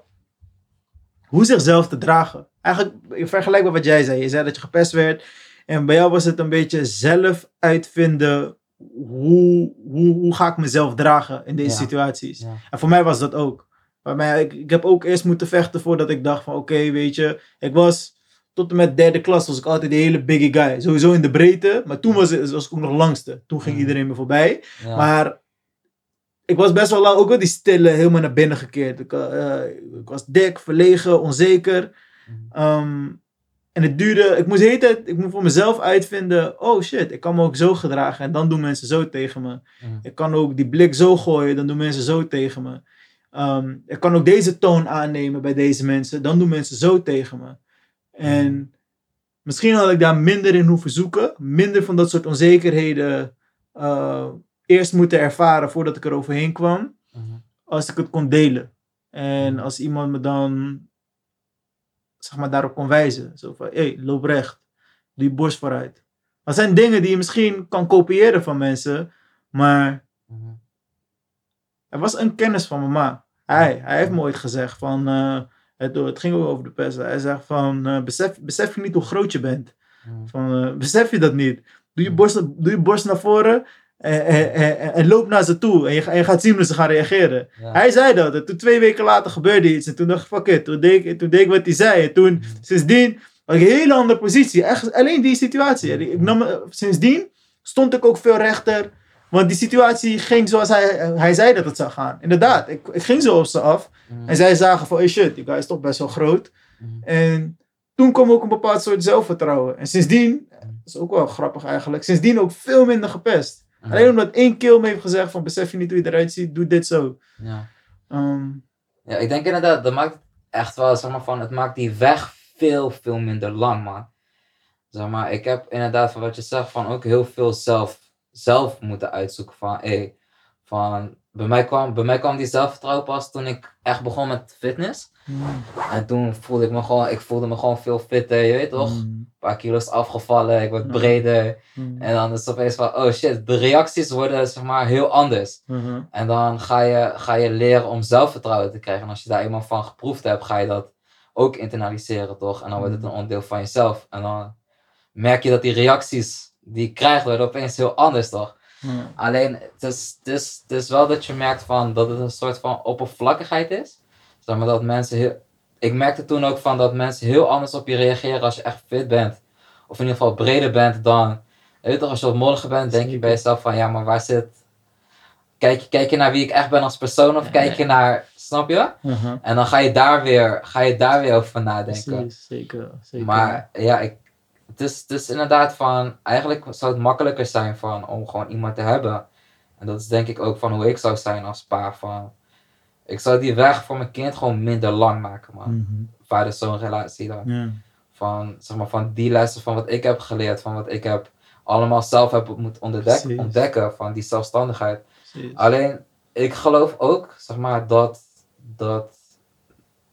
hoe zichzelf te dragen. Eigenlijk vergelijkbaar wat jij zei. Je zei dat je gepest werd. En bij jou was het een beetje zelf uitvinden. Hoe, hoe, hoe ga ik mezelf dragen in deze Ja. situaties? Ja. En voor mij was dat ook. Mij, ik, ik heb ook eerst moeten vechten voordat ik dacht van oké, weet je, ik was tot en met derde klas was ik altijd de hele biggie guy. Sowieso in de breedte, maar toen was, het, was ik ook nog langste. Toen ging Mhm. iedereen me voorbij. Ja. Maar ik was best wel lang ook wel die stille, helemaal naar binnen gekeerd. Ik, eh, ik was dik, verlegen, onzeker. Ehm, en het duurde, ik moest de hele tijd, ik moest voor mezelf uitvinden, oh shit, ik kan me ook zo gedragen en dan doen mensen zo tegen me. Mhm. Ik kan ook die blik zo gooien, dan doen mensen zo tegen me. Ehm, ik kan ook deze toon aannemen bij deze mensen, dan doen mensen zo tegen me. En misschien had ik daar minder in hoeven zoeken, minder van dat soort onzekerheden eh, eerst moeten ervaren voordat ik er overheen kwam, Mhm. als ik het kon delen. En Mhm. als iemand me dan zeg maar, daarop kon wijzen. Zo van, hé, hey, loop recht. Doe je borst vooruit. Dat zijn dingen die je misschien kan kopiëren van mensen. Maar Mhm. Er was een kennis van mama. Hij, hij heeft me ooit gezegd van... eh, het, het ging ook over de pest. Hij zegt van, eh, besef, besef je niet hoe groot je bent. Mhm. Van, eh, besef je dat niet? Doe je borst, doe je borst naar voren en, en, en, en loop naar ze toe. En je, je gaat zien hoe ze gaan reageren. Ja. Hij zei dat. En toen twee weken later gebeurde iets. En toen dacht ik, fuck it. Toen deed ik, toen deed ik wat hij zei. En toen, sindsdien, had ik een hele andere positie. Echt, alleen die situatie. Ik nam, sindsdien stond ik ook veel rechter. Want die situatie ging zoals hij, hij zei dat het zou gaan. Inderdaad, ik, ik ging zo op ze af. Mhm. En zij zagen van, hey shit, die guy is toch best wel groot. Mhm. En toen kwam ook een bepaald soort zelfvertrouwen. En sindsdien, dat is ook wel grappig eigenlijk, sindsdien ook veel minder gepest. Alleen omdat één kill me heeft gezegd van, besef je niet hoe je eruit ziet, doe dit zo. Ja. Ehm, Ja, ik denk inderdaad, dat maakt echt wel, zeg maar van, het maakt die weg veel, veel minder lang, man. Zeg maar, ik heb inderdaad van wat je zegt, van ook heel veel zelf, zelf moeten uitzoeken van, hé, van, bij mij, kwam, bij mij kwam die zelfvertrouwen pas toen ik echt begon met fitness. En toen voelde ik me gewoon, ik voelde me gewoon veel fitter, je weet toch? Een mm, paar kilo's afgevallen, ik word Ja. breder. mm, En dan is het opeens van, oh shit, de reacties worden, zeg maar, heel anders. mhm, En dan ga je, ga je leren om zelfvertrouwen te krijgen. En als je daar eenmaal van geproefd hebt, ga je dat ook internaliseren, toch? En dan wordt het een onderdeel van jezelf. En dan merk je dat die reacties die krijgt, worden opeens heel anders, toch? ja. Alleen, het is, het, is, het is wel dat je merkt van, dat het een soort van oppervlakkigheid is. Zeg maar dat mensen heel... Ik merkte toen ook van dat mensen heel anders op je reageren als je echt fit bent. Of in ieder geval breder bent dan... Weet je toch, als je wat molliger bent, denk je bij jezelf van, ja, maar waar zit... Kijk, je- kijk je naar wie ik echt ben als persoon of Ja, kijk ja. je naar... Snap je? Mhm. En dan ga je daar weer, ga je daar weer over nadenken. Precies, zeker, zeker. Maar ja, ik, het, is, het is inderdaad van, eigenlijk zou het makkelijker zijn van, om gewoon iemand te hebben. En dat is denk ik ook van hoe ik zou zijn als pa. Van, ik zou die weg voor mijn kind gewoon minder lang maken, man. Mhm, Vader-zoon relatie dan. ja. Van, zeg maar, van die lessen van wat ik heb geleerd, van wat ik heb allemaal zelf heb moeten ontdek- Precies. ontdekken, van die zelfstandigheid. Precies. Alleen, ik geloof ook, zeg maar, dat, dat,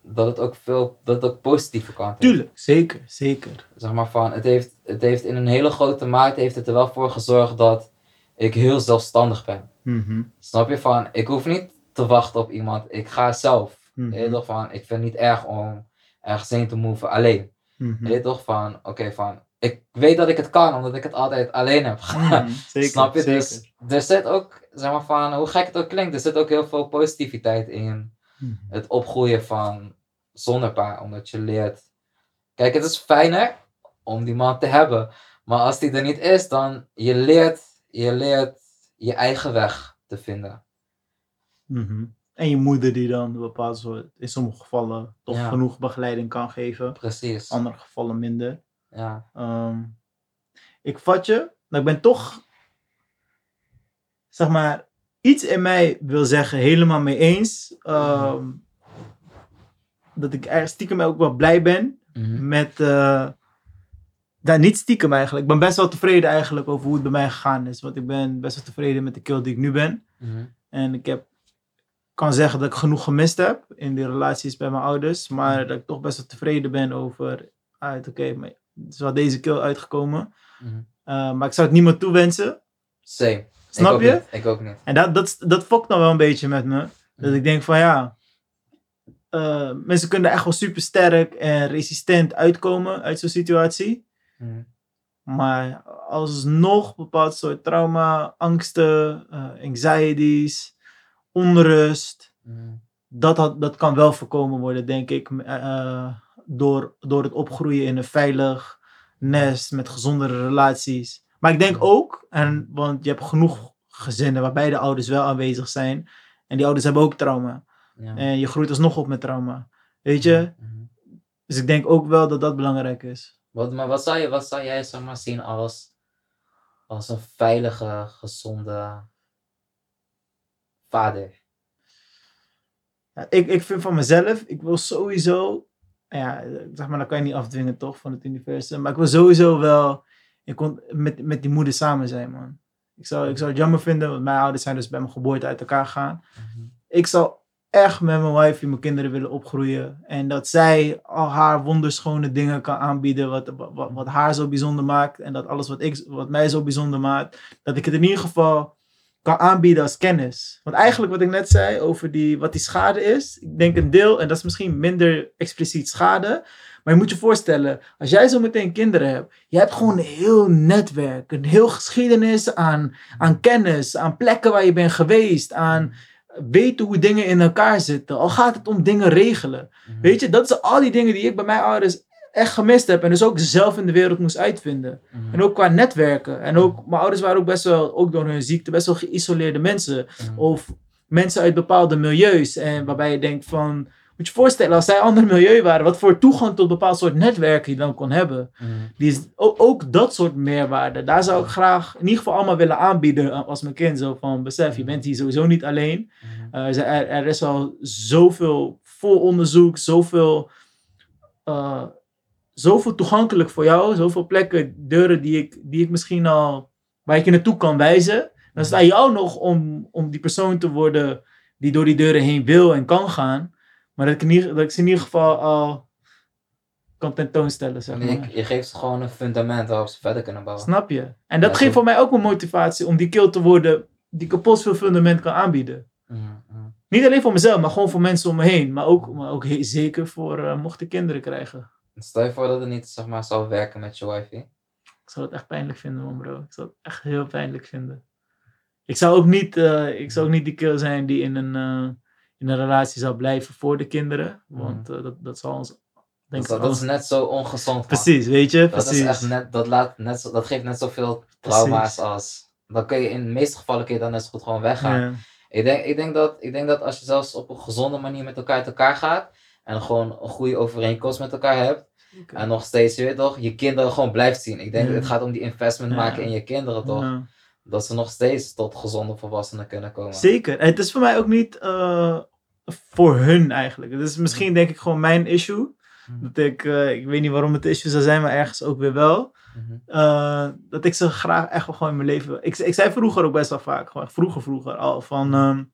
dat het ook veel, dat het ook positieve kant heeft. Tuurlijk, zeker, zeker. zeg maar van, het heeft, het heeft in een hele grote mate heeft het er wel voor gezorgd dat ik heel zelfstandig ben. Mhm, Snap je van, ik hoef niet te wachten op iemand, ik ga zelf. Je weet toch van, ik vind het niet erg om ergens heen te moven alleen. Je weet toch van, oké van, ik weet dat ik het kan omdat ik het altijd alleen heb. Mhm, Zeker, Snap je? zeker. Dus er zit ook, zeg maar van, hoe gek het ook klinkt, er zit ook heel veel positiviteit in Mhm. het opgroeien van zonder pa, omdat je leert. Kijk, het is fijner om die man te hebben, maar als die er niet is, dan je leert, je leert je eigen weg te vinden. Mhm. En je moeder die dan bepaald soort, in sommige gevallen toch Ja. genoeg begeleiding kan geven. Precies. In andere gevallen minder. Ja. Ehm, ik vat je, maar ik ben toch, zeg maar, iets in mij wil zeggen, helemaal mee eens. ehm, dat ik er stiekem ook wel blij ben Mhm. met, eh nou, niet stiekem eigenlijk. Ik ben best wel tevreden eigenlijk over hoe het bij mij gegaan is. Want ik ben best wel tevreden met de kill die ik nu ben. Mhm. En ik heb, kan zeggen dat ik genoeg gemist heb in die relaties bij mijn ouders. Maar dat ik toch best wel tevreden ben over, uit oké, maar het is wel deze kill uitgekomen. Mhm. Uh, maar ik zou het niemand toewensen. Same. Snap ik je? Niet. Ik ook niet. En dat, dat, dat fokt dan wel een beetje met me. Dat Mhm. ik denk van ja, uh, mensen kunnen echt wel super sterk en resistent uitkomen uit zo'n situatie. Mhm. Maar alsnog bepaald soort trauma, angsten, uh, anxieties, onrust. Mhm. Dat, had, dat kan wel voorkomen worden, denk ik, uh, door, door het opgroeien in een veilig nest met gezondere relaties. Maar ik denk ook, en, want je hebt genoeg gezinnen waar beide ouders wel aanwezig zijn. En die ouders hebben ook trauma. Ja. En je groeit alsnog op met trauma. Weet je? Mhm. Dus ik denk ook wel dat dat belangrijk is. Wat, maar wat zou, je, wat zou jij zeg maar, zien als, als een veilige, gezonde vader? Ja, ik, ik vind van mezelf, ik wil sowieso, ja, zeg maar, dat kan je niet afdwingen toch van het universum, maar ik wil sowieso wel ik kon met, met die moeder samen zijn, man. Ik zou, ik zou het jammer vinden, want mijn ouders zijn dus bij mijn geboorte uit elkaar gegaan. Mhm. Ik zou echt met mijn wife mijn kinderen willen opgroeien. En dat zij al haar wonderschone dingen kan aanbieden, wat, wat, wat haar zo bijzonder maakt. En dat alles wat, ik, wat mij zo bijzonder maakt, dat ik het in ieder geval kan aanbieden als kennis. Want eigenlijk wat ik net zei over die, wat die schade is, ik denk een deel, en dat is misschien minder expliciet schade, maar je moet je voorstellen, als jij zo meteen kinderen hebt, je hebt gewoon een heel netwerk, een heel geschiedenis aan, aan kennis, aan plekken waar je bent geweest, aan weten hoe dingen in elkaar zitten. Al gaat het om dingen regelen. Mhm. Weet je, dat zijn al die dingen die ik bij mijn ouders echt gemist heb en dus ook zelf in de wereld moest uitvinden. Mhm. En ook qua netwerken. En ook, mijn ouders waren ook best wel, ook door hun ziekte, best wel geïsoleerde mensen. Mhm. Of mensen uit bepaalde milieus. En waarbij je denkt van, moet je je voorstellen, als zij ander milieu waren, wat voor toegang tot bepaald soort netwerken je dan kon hebben. Mhm. Die is ook, ook dat soort meerwaarde. Daar zou ik graag in ieder geval allemaal willen aanbieden als mijn kind. Zo van, besef, je bent hier sowieso niet alleen. Mhm. Uh, er, is al zoveel vol onderzoek, zoveel, uh, zoveel toegankelijk voor jou, zoveel plekken, deuren die ik, die ik misschien al, waar ik je naartoe kan wijzen. Dan sta jou nog om, om die persoon te worden die door die deuren heen wil en kan gaan. Maar dat ik, in ieder, dat ik ze in ieder geval al kan tentoonstellen, zeg maar. je, je geeft ze gewoon een fundament waarop ze verder kunnen bouwen. Snap je? En dat Ja, geeft zo- voor mij ook een motivatie om die kill te worden die kapot veel fundament kan aanbieden. Niet alleen voor mezelf, maar gewoon voor mensen om me heen. Maar ook, maar ook zeker voor uh, mocht ik kinderen krijgen. Stel je voor dat het niet zeg maar, zou werken met je wifey. Ik zou het echt pijnlijk vinden, man, bro. Ik zou het echt heel pijnlijk vinden. Ik zou ook niet, uh, ik zou ook niet die kill zijn die in een, uh, in een relatie zou blijven voor de kinderen. Want uh, dat, dat zal ons. Denk dat, dat is net zo ongezond. Precies, weet je? Dat, Precies. is echt net, dat, laat net zo, dat geeft net zoveel trauma's Precies. als. Dan kun je in de meeste gevallen kun je dan net zo goed gewoon weggaan. Ja. Ik, denk, ik, denk dat, ik denk dat als je zelfs op een gezonde manier met elkaar uit elkaar gaat. En gewoon een goede overeenkomst met elkaar hebt. En nog steeds, je weet toch, je kinderen gewoon blijft zien. Ik denk, Ja. het gaat om die investment maken in je kinderen toch. Dat ze nog steeds tot gezonde volwassenen kunnen komen. Zeker. En het is voor mij ook niet uh, voor hun eigenlijk. Het is misschien denk ik gewoon mijn issue. Mhm. Dat ik, uh, ik weet niet waarom het issue zou zijn, maar ergens ook weer wel. Mhm. Uh, dat ik ze graag echt wel gewoon in mijn leven. Ik, ik zei vroeger ook best wel vaak, gewoon vroeger, vroeger al, van. Um,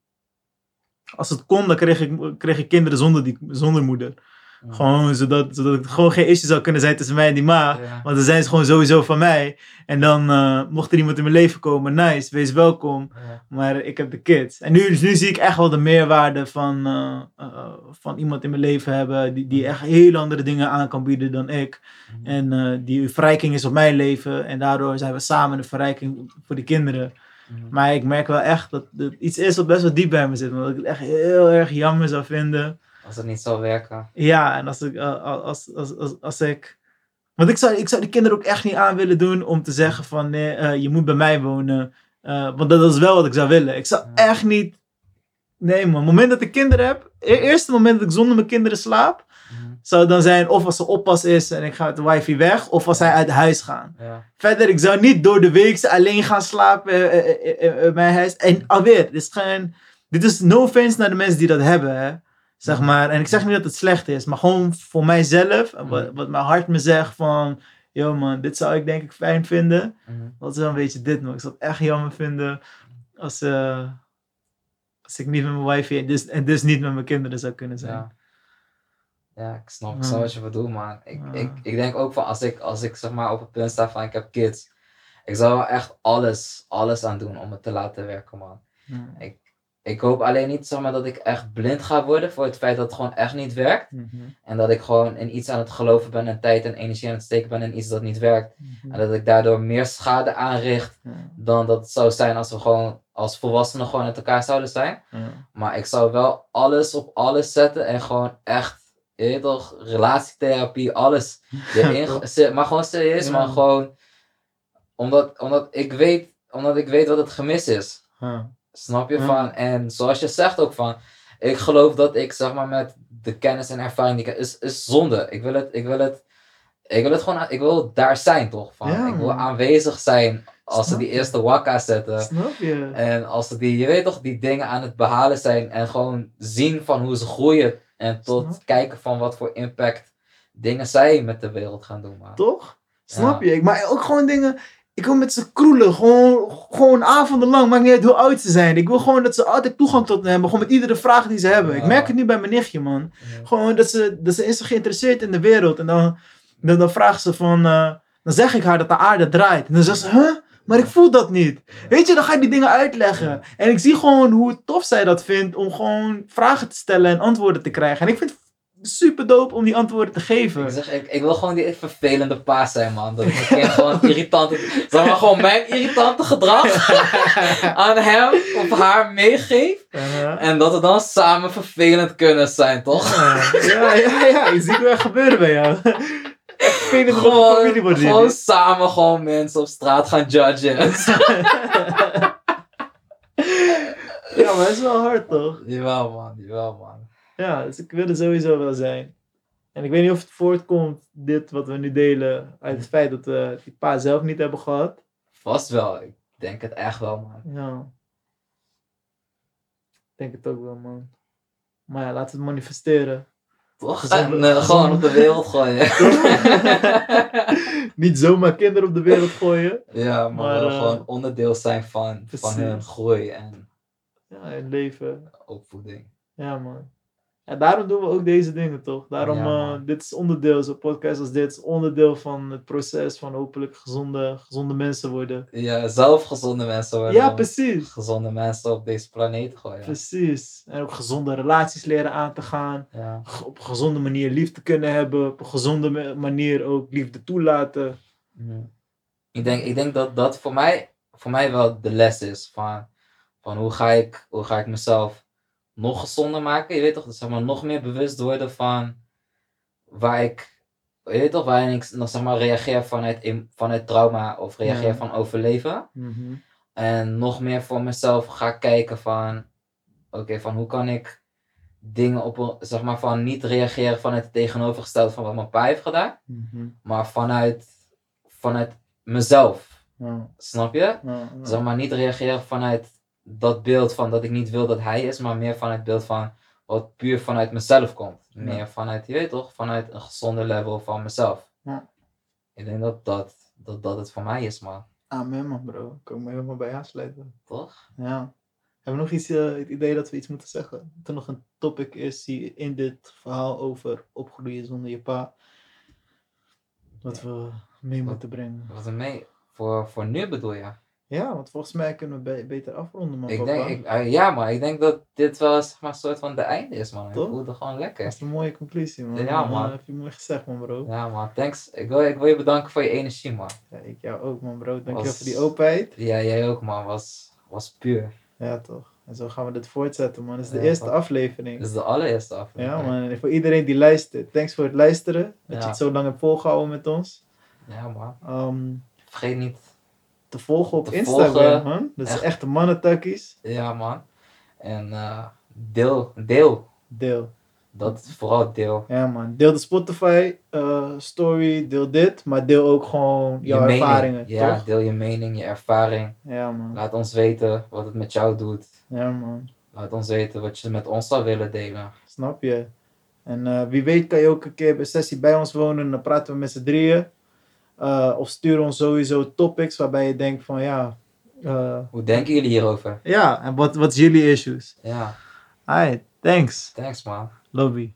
als het kon, dan kreeg ik, kreeg ik kinderen zonder, die, zonder moeder. Mhm. Gewoon zodat, zodat het gewoon geen issue zou kunnen zijn tussen mij en die ma. Want dan zijn ze gewoon sowieso van mij. En dan uh, mocht er iemand in mijn leven komen, nice, wees welkom. Maar ik heb de kids. En nu, dus nu zie ik echt wel de meerwaarde van, uh, uh, van iemand in mijn leven hebben. Die, die echt heel andere dingen aan kan bieden dan ik. Mhm. En die verrijking is op mijn leven. En daardoor zijn we samen de verrijking voor de kinderen. Maar ik merk wel echt dat het iets is wat best wel diep bij me zit. Omdat ik het echt heel erg jammer zou vinden. Als het niet zou werken. Ja, en als ik, uh, als, als, als, als ik want ik zou, ik zou die kinderen ook echt niet aan willen doen om te zeggen van nee, uh, je moet bij mij wonen. Uh, want dat is wel wat ik zou willen. Ik zou echt niet. Nee man, het moment dat ik kinderen heb, het eerste moment dat ik zonder mijn kinderen slaap, Mhm. zou dan zijn of als ze oppas is en ik ga met de wifi weg, of als zij uit huis gaan. Ja. Verder, ik zou niet door de week alleen gaan slapen in mijn huis. En alweer, dit is gewoon, dit is no offense naar de mensen die dat hebben, hè. Zeg maar, en ik zeg niet dat het slecht is, maar gewoon voor mijzelf, wat, wat mijn hart me zegt van, yo man, dit zou ik denk ik fijn vinden. Mhm. Dat is wel een beetje dit, man. Ik zou het echt jammer vinden als, uh, als ik niet met mijn wifi en dus, en dus niet met mijn kinderen zou kunnen zijn. Ja. Ja, ik snap, ik snap wat je bedoelt, man. Ik, Ja. ik, ik denk ook van als ik, als ik zeg maar op het punt sta van ik heb kids, ik zou echt alles, alles aan doen om het te laten werken, man. Ja. Ik, ik hoop alleen niet zeg maar, dat ik echt blind ga worden voor het feit dat het gewoon echt niet werkt. Mhm. En dat ik gewoon in iets aan het geloven ben en tijd en energie aan het steken ben in iets dat niet werkt. Mhm. En dat ik daardoor meer schade aanricht Ja. dan dat het zou zijn als we gewoon als volwassenen gewoon met elkaar zouden zijn. Ja. Maar ik zou wel alles op alles zetten en gewoon echt, je toch, relatietherapie, alles. erin maar gewoon serieus, Ja. maar gewoon, omdat, omdat, ik weet, omdat ik weet wat het gemis is. Snap je van? En zoals je zegt ook van, ik geloof dat ik zeg maar met de kennis en ervaring die ik heb, is, is zonde. Ik wil het, ik wil het, ik wil het gewoon, ik wil daar zijn toch? Van. Ja, ik wil aanwezig zijn als ze die je. eerste wakka zetten. Snap je? En als ze die, je weet toch, die dingen aan het behalen zijn en gewoon zien van hoe ze groeien en tot Snap kijken van wat voor impact dingen zij met de wereld gaan doen. Man. Toch? Snap Ja. je? Maar ook gewoon dingen. Ik wil met ze kroelen. Gewoon, gewoon avondenlang. Maakt niet uit hoe oud ze zijn. Ik wil gewoon dat ze altijd toegang tot me hebben. Gewoon met iedere vraag die ze hebben. Ik merk het nu bij mijn nichtje, man. Gewoon dat ze, dat ze is geïnteresseerd in de wereld. En dan, dan, dan vraagt ze van. eh, dan zeg ik haar dat de aarde draait. En dan zegt ze, huh? Maar ik voel dat niet. Weet je, dan ga ik die dingen uitleggen. En ik zie gewoon hoe tof zij dat vindt om gewoon vragen te stellen en antwoorden te krijgen. En ik vind het super dope om die antwoorden te geven. Ik, zeg, ik, ik wil gewoon die vervelende paas zijn, man. Dat ik gewoon irritante... Zeg maar gewoon mijn irritante gedrag aan hem of haar meegeef. En dat we dan samen vervelend kunnen zijn, toch? Ja, ja, ja. Je ziet er gebeuren bij jou. Vervelend Gewoon, wordt gewoon samen gewoon mensen op straat gaan judgen. Ja, maar dat is wel hard toch? jawel, man. Jawel, man. Ja, dus ik wil er sowieso wel zijn. En ik weet niet of het voortkomt, dit wat we nu delen, uit het feit dat we die pa zelf niet hebben gehad. Vast wel. Ik denk het echt wel, man. Ja. Ik denk het ook wel, man. Maar ja, laten we het manifesteren. Toch? En, eh, gewoon op de wereld gooien. niet zomaar kinderen op de wereld gooien. ja, maar, eh, gewoon onderdeel zijn van, van hun groei en Ja, in leven. opvoeding. Ja, man. Ja, daarom doen we ook deze dingen, toch? Daarom, Ja, eh, dit is onderdeel, zo'n podcast als dit is onderdeel van het proces van hopelijk gezonde, gezonde mensen worden. Ja, zelf gezonde mensen worden. Ja, precies. Gezonde mensen op deze planeet gooien. Precies. En ook gezonde relaties leren aan te gaan. Ja. Op een gezonde manier liefde kunnen hebben. Op een gezonde ma- manier ook liefde toelaten. Mhm. Ik denk, ik denk dat dat voor mij, voor mij wel de les is van, van hoe, ga ik, hoe ga ik mezelf nog gezonder maken. Je weet toch, zeg maar, nog meer bewust worden van waar ik, je weet toch, waarin ik nog, zeg maar, reageer vanuit, vanuit trauma of reageer Ja. van overleven. En nog meer voor mezelf ga kijken van, oké, van hoe kan ik dingen op, zeg maar, van niet reageren vanuit het tegenovergestelde van wat mijn pa heeft gedaan, maar vanuit, vanuit mezelf. Ja, Snap je? ja. Zeg maar niet reageren vanuit dat beeld van dat ik niet wil dat hij is, maar meer vanuit het beeld van wat puur vanuit mezelf komt. Ja. Meer vanuit, je weet toch, vanuit een gezonde level van mezelf. Ja. Ik denk dat dat, dat dat het voor mij is, man. Amen, man, bro. Ik kan me helemaal bij aansluiten. Toch? Ja. Hebben we nog iets, eh, het idee dat we iets moeten zeggen? Dat er nog een topic is die in dit verhaal over opgroeien zonder je pa. Wat we mee moeten brengen. Wat er mee? Voor, voor nu bedoel je? Ja, want volgens mij kunnen we be- beter afronden, man. Ik denk, ik, eh, ja, maar ik denk dat dit wel zeg maar, een soort van de einde is, man. Ik Toch? voel het gewoon lekker. Dat is een mooie conclusie, man. Ja, Eh, man. heb je mooi gezegd, man, bro. Ja, man, thanks. Ik wil, ik wil je bedanken voor je energie, man. Ja, ik jou ook, man, bro. Dankjewel Was- voor die openheid. Ja, jij ook, man. Was, was puur. Ja, toch. En zo gaan we dit voortzetten, man. Dit is de Ja, eerste aflevering. Dit is de allereerste aflevering. Ja, man. En voor iedereen die luistert, thanks voor het luisteren. Dat Ja. je het zo lang hebt volgehouden met ons. Ja, man. Ehm, Vergeet niet. Te volgen op Te Instagram, volgen. man. Dat is Echt. een mannentakkies. Ja, man. En eh, deel, deel. Deel. Dat is vooral deel. Ja, man. Deel de Spotify eh, story, deel dit. Maar deel ook gewoon jouw ervaringen, Ja, toch? deel je mening, je ervaring. Ja, man. Laat ons weten wat het met jou doet. Ja, man. Laat ons weten wat je met ons zou willen delen. Snap je? En eh, wie weet kan je ook een keer bij sessie bij ons wonen. En dan praten we met z'n drieën. Eh, of stuur ons sowieso topics waarbij je denkt van ja. eh, Hoe denken jullie hierover? ja, en wat, wat is jullie issues? Ja, Alright, thanks. thanks man. Lobby.